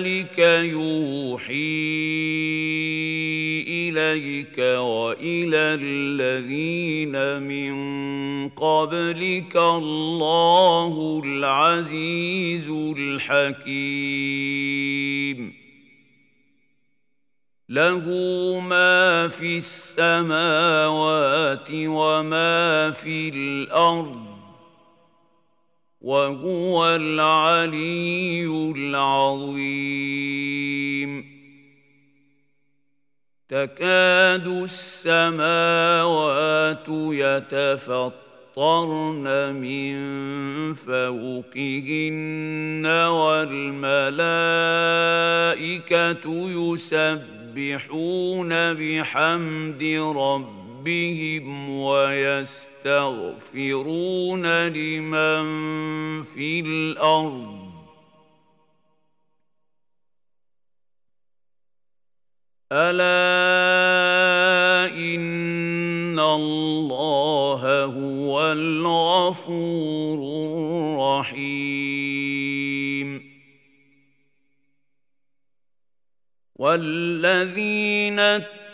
كذلك يوحي اليك والى الذين من قبلك الله العزيز الحكيم له ما في السماوات وما في الأرض وهو العلي العظيم. تكاد السماوات يتفطرن من فوقهن والملائكة يسبحون بحمد ربهم ويستغفرون لمن في الأرض. ألا إن الله هو الغفور الرحيم. والذين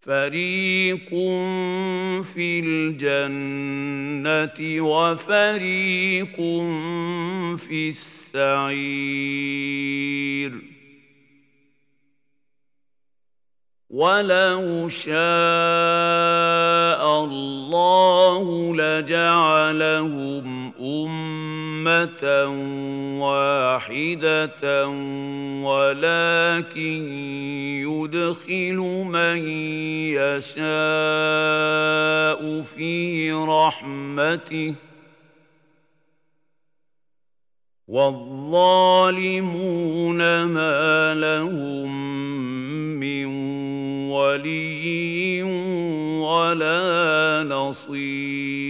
فريق في الجنه وفريق في السعير ولو شاء الله لجعلهم امه واحدة ولكن يدخل من يشاء في رحمته والظالمون ما لهم ولي ولا نصير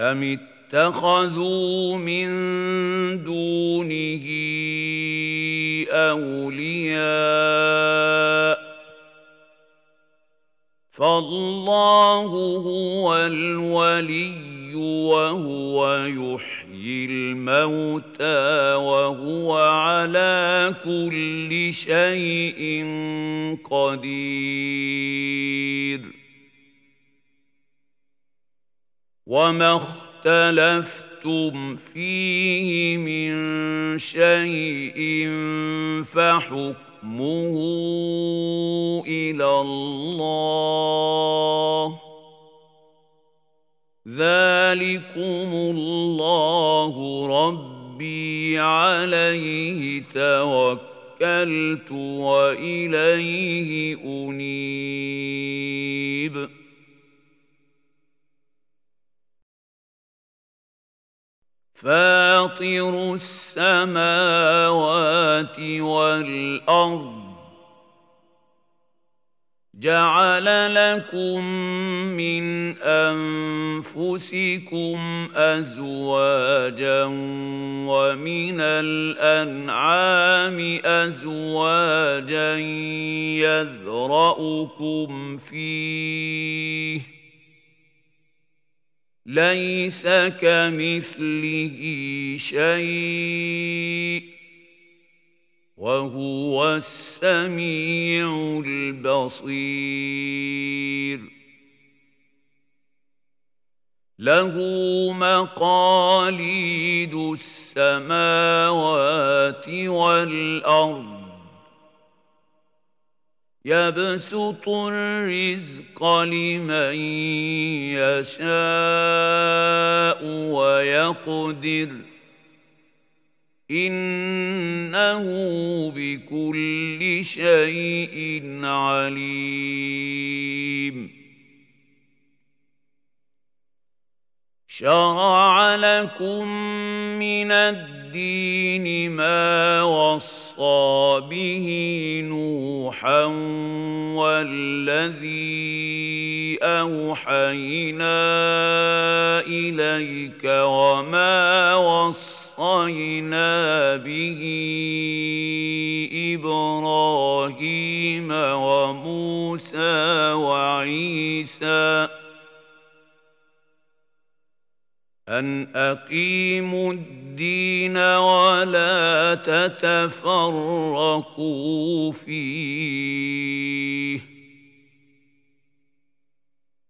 أم اتخذوا من دونه أولياء فالله هو الولي وهو يحيي الموتى وهو على كل شيء قدير. وما اختلفتم فيه من شيء فحكمه إلى الله. ذلكم الله ربي عليه توكلت واليه انيب فاطر السماوات والارض جعل لكم من أنفسكم أزواجا ومن الأنعام أزواجا يذرأكم فيه. ليس كمثله شيء. وهو السميع البصير. له مقاليد السماوات والأرض. يبسط الرزق لمن يشاء ويقدر. إنه بكل شيء عليم. شرع لكم من الدين ما وصى به نوحا والذي أوحينا إليك وما وصى وَوَصَّيْنَا بِهِ إِبْرَاهِيمَ وَمُوسَى وَعِيسَى أَنْ أَقِيمُوا الدِّينَ وَلَا تَتَفَرَّقُوا فِيهِ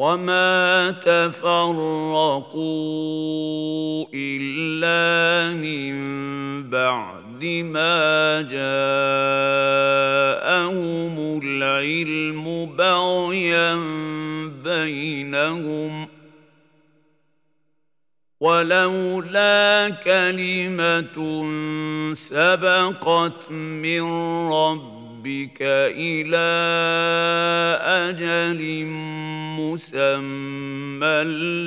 وما تفرقوا الا من بعد ما جاءهم العلم بغيا بينهم ولولا كلمه سبقت من رب ربك إلى أجل مسمى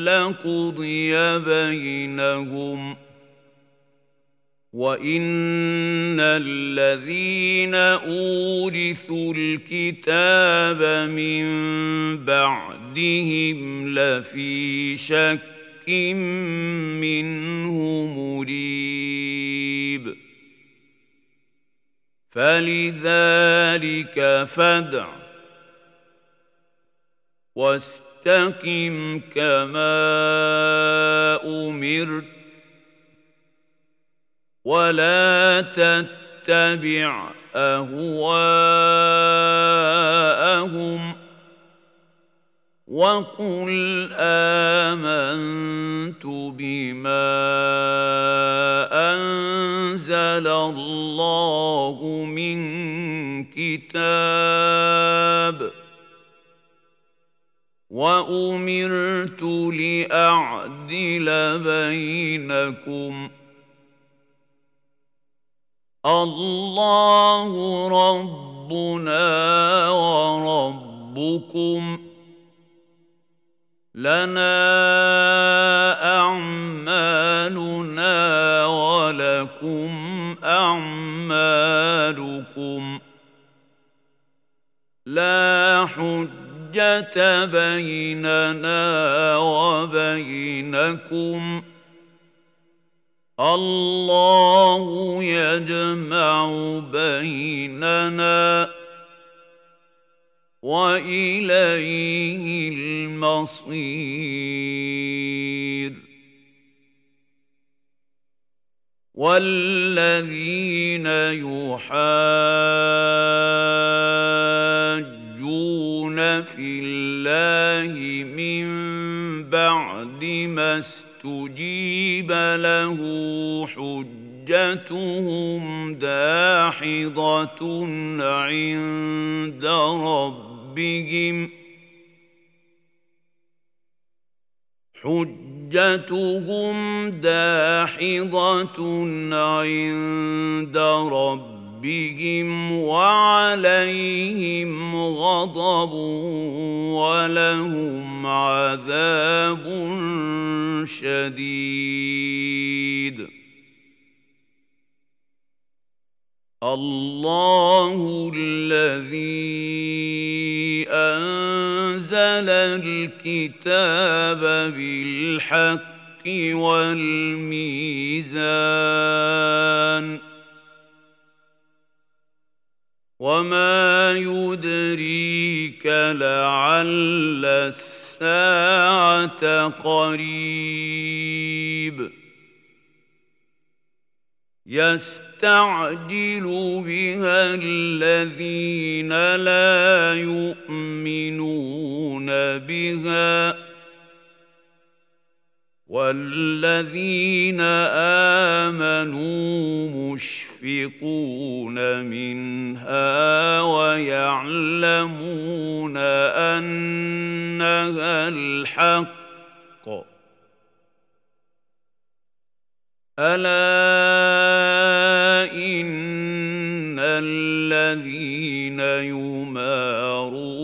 لقضي بينهم وإن الذين أورثوا الكتاب من بعدهم لفي شك منه مريب فلذلك فادع واستقم كما أمرت ولا تتبع أهواءهم وقل امنت بما انزل الله من كتاب وامرت لاعدل بينكم الله ربنا وربكم لنا أعمالنا ولكم أعمالكم لا حجة بيننا وبينكم الله يجمع بيننا وإليه المصير. والذين يحاجون في الله من بعد ما استجيب له حج حجتهم داحضة عند ربهم حجتهم داحضة عند ربهم وعليهم غضب ولهم عذاب شديد. الله الذي أنزل الكتاب بالحق والميزان وما يدريك لعل الساعة قريب يستعجل بها الذين لا يؤمنون بها والذين آمنوا مشفقون منها ويعلمون أنها الحق ألا إن الذين يمارون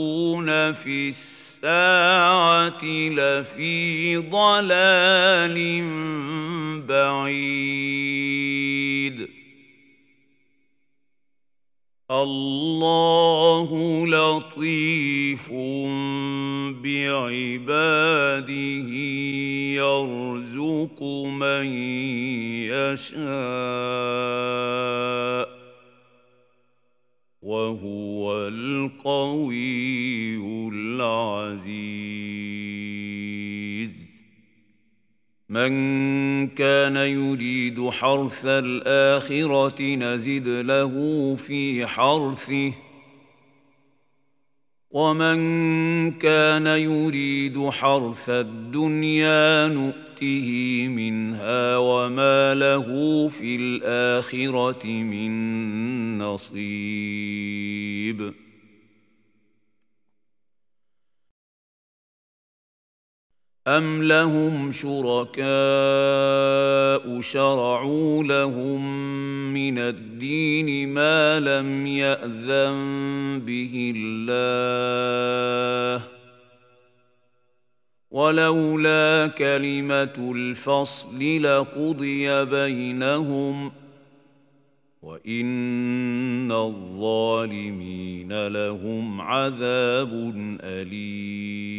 في الساعة لفي ضلال بعيد. الله لطيف بعباده يرزق من يشاء وهو القوي العزيز. من كان يريد حرث الآخرة نزد له في حرثه. ومن كان يريد حرث الدنيا نؤته منها وما له في الآخرة من نصيب. أم لهم شركاء شرعوا لهم من الدين ما لم يأذن به الله ولولا كلمة الفصل لقضي بينهم وإن الظالمين لهم عذاب أليم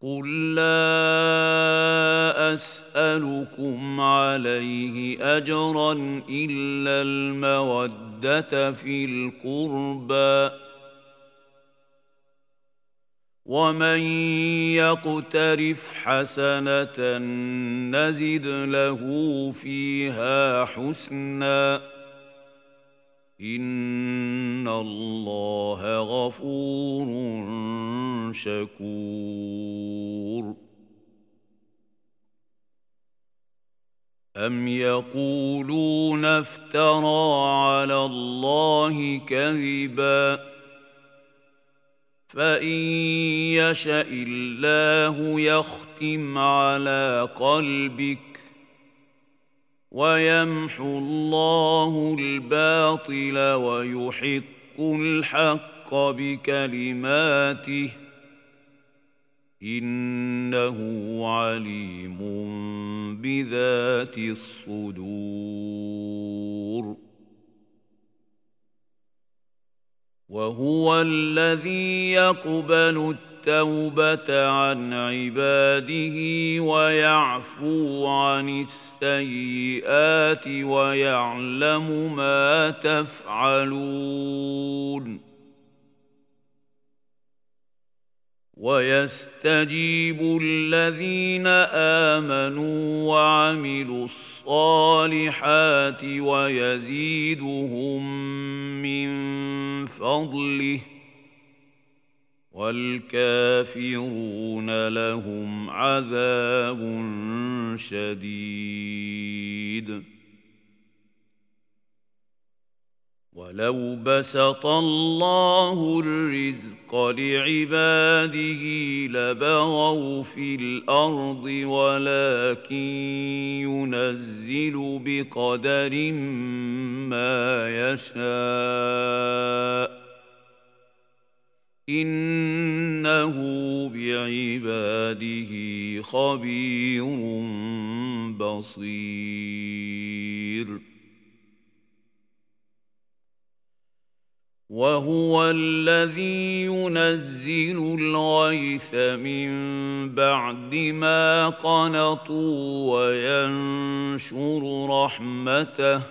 قل لا اسالكم عليه اجرا الا الموده في القربى ومن يقترف حسنه نزد له فيها حسنا ان الله غفور شكور أم يقولون افترى على الله كذبا فإن يشأ الله يختم على قلبك ويمحو الله الباطل ويحق الحق بكلماته إنه عليم بذات الصدور. وهو الذي يقبل التوبة عن عباده ويعفو عن السيئات ويعلم ما تفعلون. ويستجيب الذين آمنوا وعملوا الصالحات ويزيدهم من فضله والكافرون لهم عذاب شديد. ولو بسط الله الرزق لعباده لبغوا في الأرض ولكن ينزل بقدر ما يشاء. إنه بعباده خبير بصير. وهو الذي ينزل الغيث من بعد ما قنطوا وينشر رحمته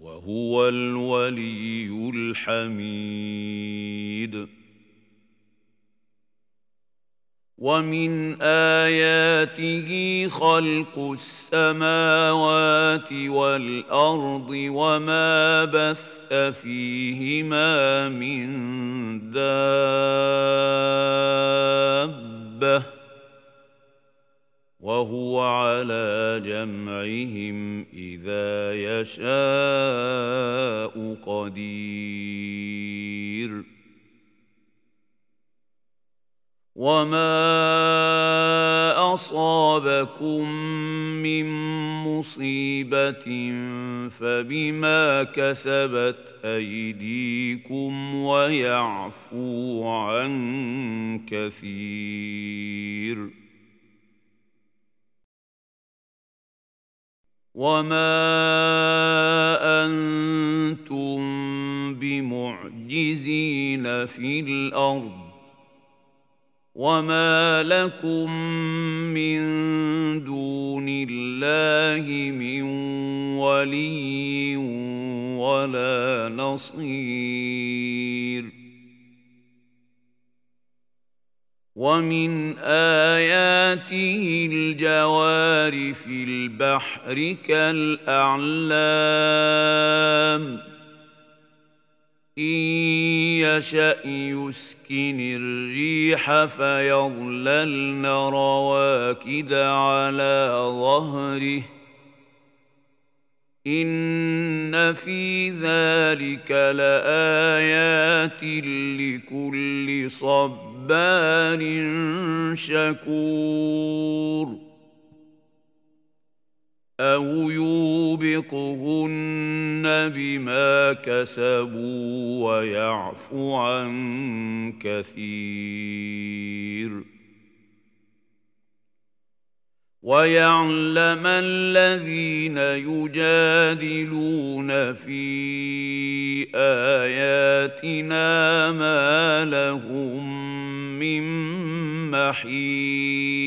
وهو الولي الحميد. ومن اياته خلق السماوات والارض وما بث فيهما من دابه وهو على جمعهم اذا يشاء قدير وما اصابكم من مصيبه فبما كسبت ايديكم ويعفو عن كثير وما أنتم بمعجزين في الأرض وما لكم من دون الله من ولي ولا نصير ومن اياته الجوار في البحر كالاعلام إن يشأ يسكن الريح فيظللن رواكد على ظهره. إن في ذلك لآيات لكل صبار شكور. أو يوبقهن بما كسبوا ويعفو عن كثير ويعلم الذين يجادلون في آياتنا ما لهم من محيص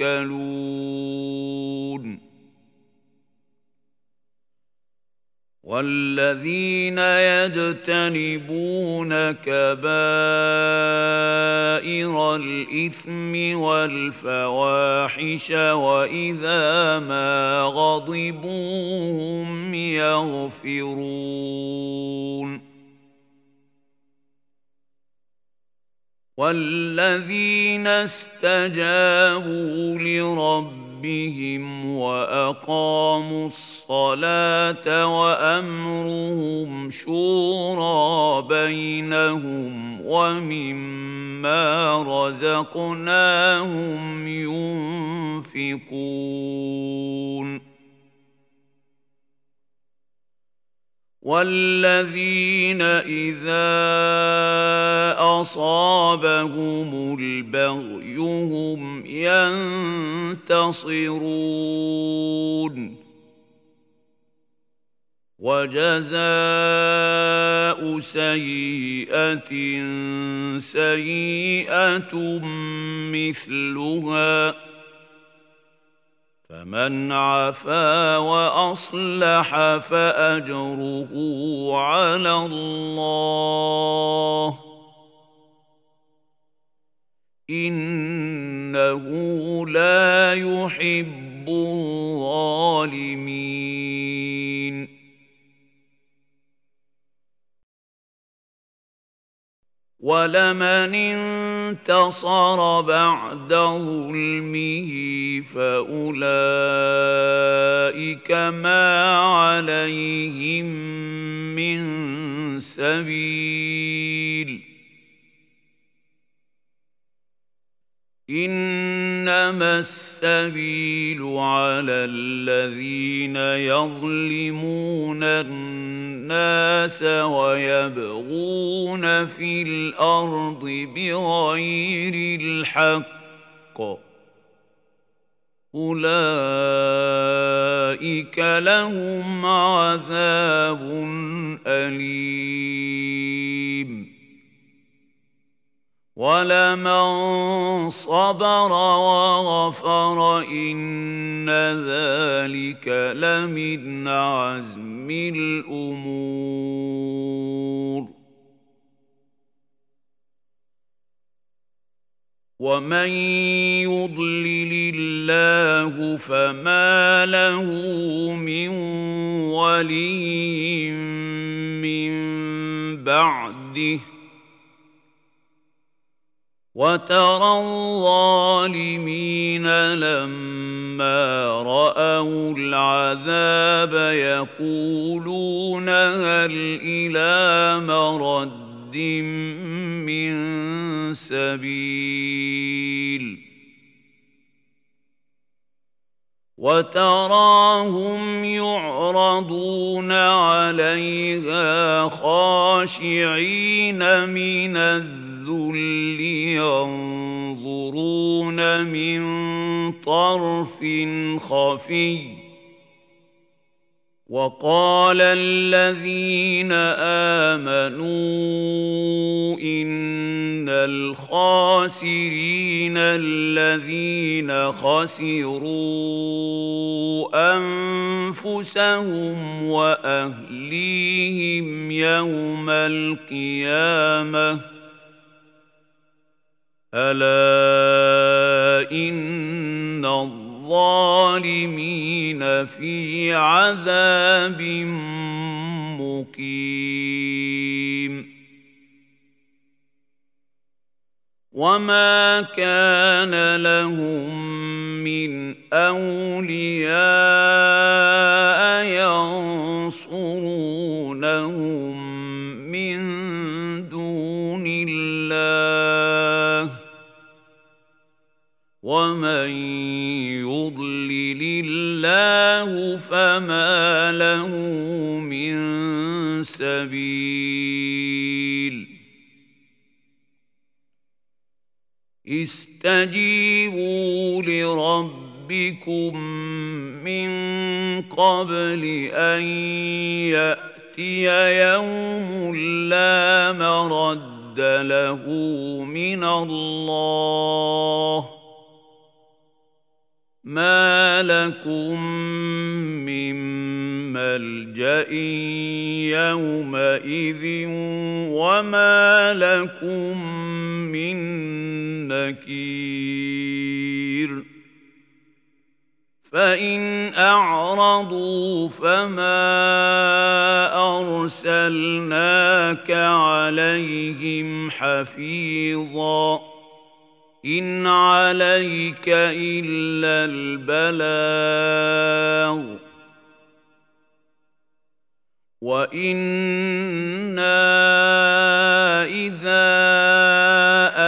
يتوكلون. والذين يجتنبون كبائر الإثم والفواحش وإذا ما غضبوا هم يغفرون. والذين استجابوا لربهم ربهم واقاموا الصلاه وامرهم شورى بينهم ومما رزقناهم ينفقون والذين اذا اصابهم البغي هم ينتصرون وجزاء سيئه سيئه مثلها فمن عفا وأصلح فأجره على الله. إنه لا يحب الظالمين. ولمن انتصر بعد ظلمه فأولئك ما عليهم من سبيل. إنما السبيل على الذين يظلمون الناس ويبغون في الأرض بغير الحق. أولئك لهم عذاب أليم. ولمن صبر وغفر ان ذلك لمن عزم الأمور ومن يضلل الله فما له من ولي من بعده وترى الظالمين لما رأوا العذاب يقولون هل إلى مرد من سبيل وتراهم يعرضون عليها خاشعين من الذل الذل ينظرون من طرف خفي وقال الذين امنوا ان الخاسرين الذين خسروا انفسهم واهليهم يوم القيامه ألا إن الظالمين في عذاب مقيم. وما كان لهم من أولياء ينصرونهم ومن يضلل الله فما له من سبيل استجيبوا لربكم من قبل ان ياتي يوم لا مرد له من الله ما لكم من ملجا يومئذ وما لكم من نكير فان اعرضوا فما ارسلناك عليهم حفيظا ان عليك الا البلاغ وأنا اذا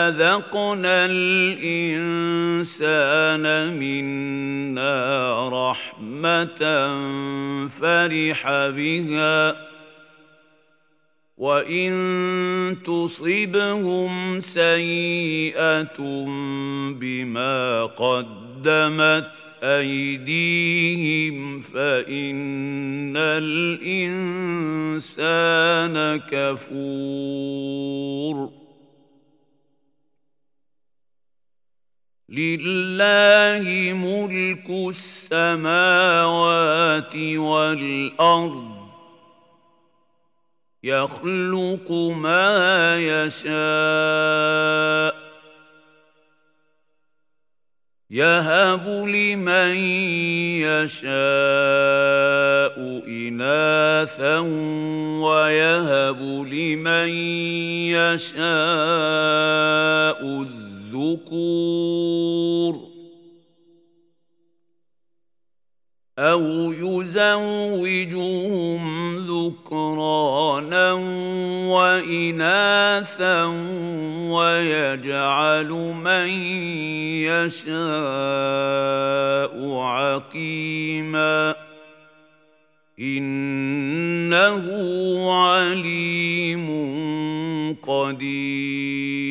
اذقنا الانسان منا رحمه فرح بها وان تصبهم سيئه بما قدمت ايديهم فان الانسان كفور لله ملك السماوات والارض يخلق ما يشاء. يهب لمن يشاء إناثا ويهب لمن يشاء الذكور. أو يزوجهم ذكرانا وإناثا ويجعل من يشاء عقيما إنه عليم قدير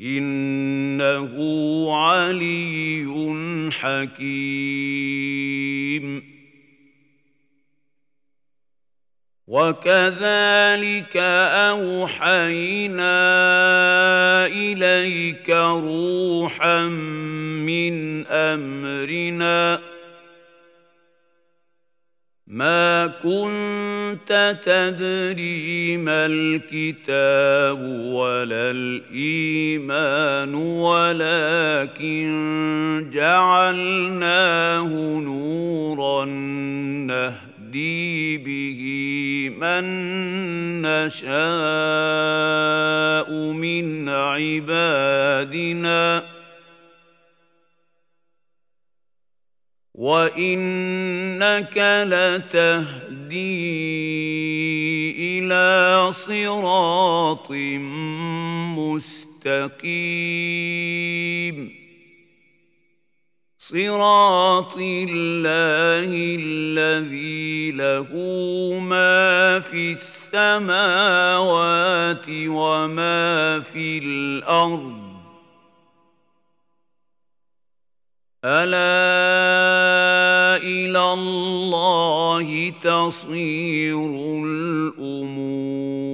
إنه علي حكيم. وكذلك أوحينا إليك روحا من أمرنا ما كنت تدري ما الكتاب ولا الايمان ولكن جعلناه نورا نهدي به من نشاء من عبادنا وانك لتهدي إلى صراط مستقيم. صراط الله الذي له ما في السماوات وما في الأرض ألا إلى الله تصير الأمور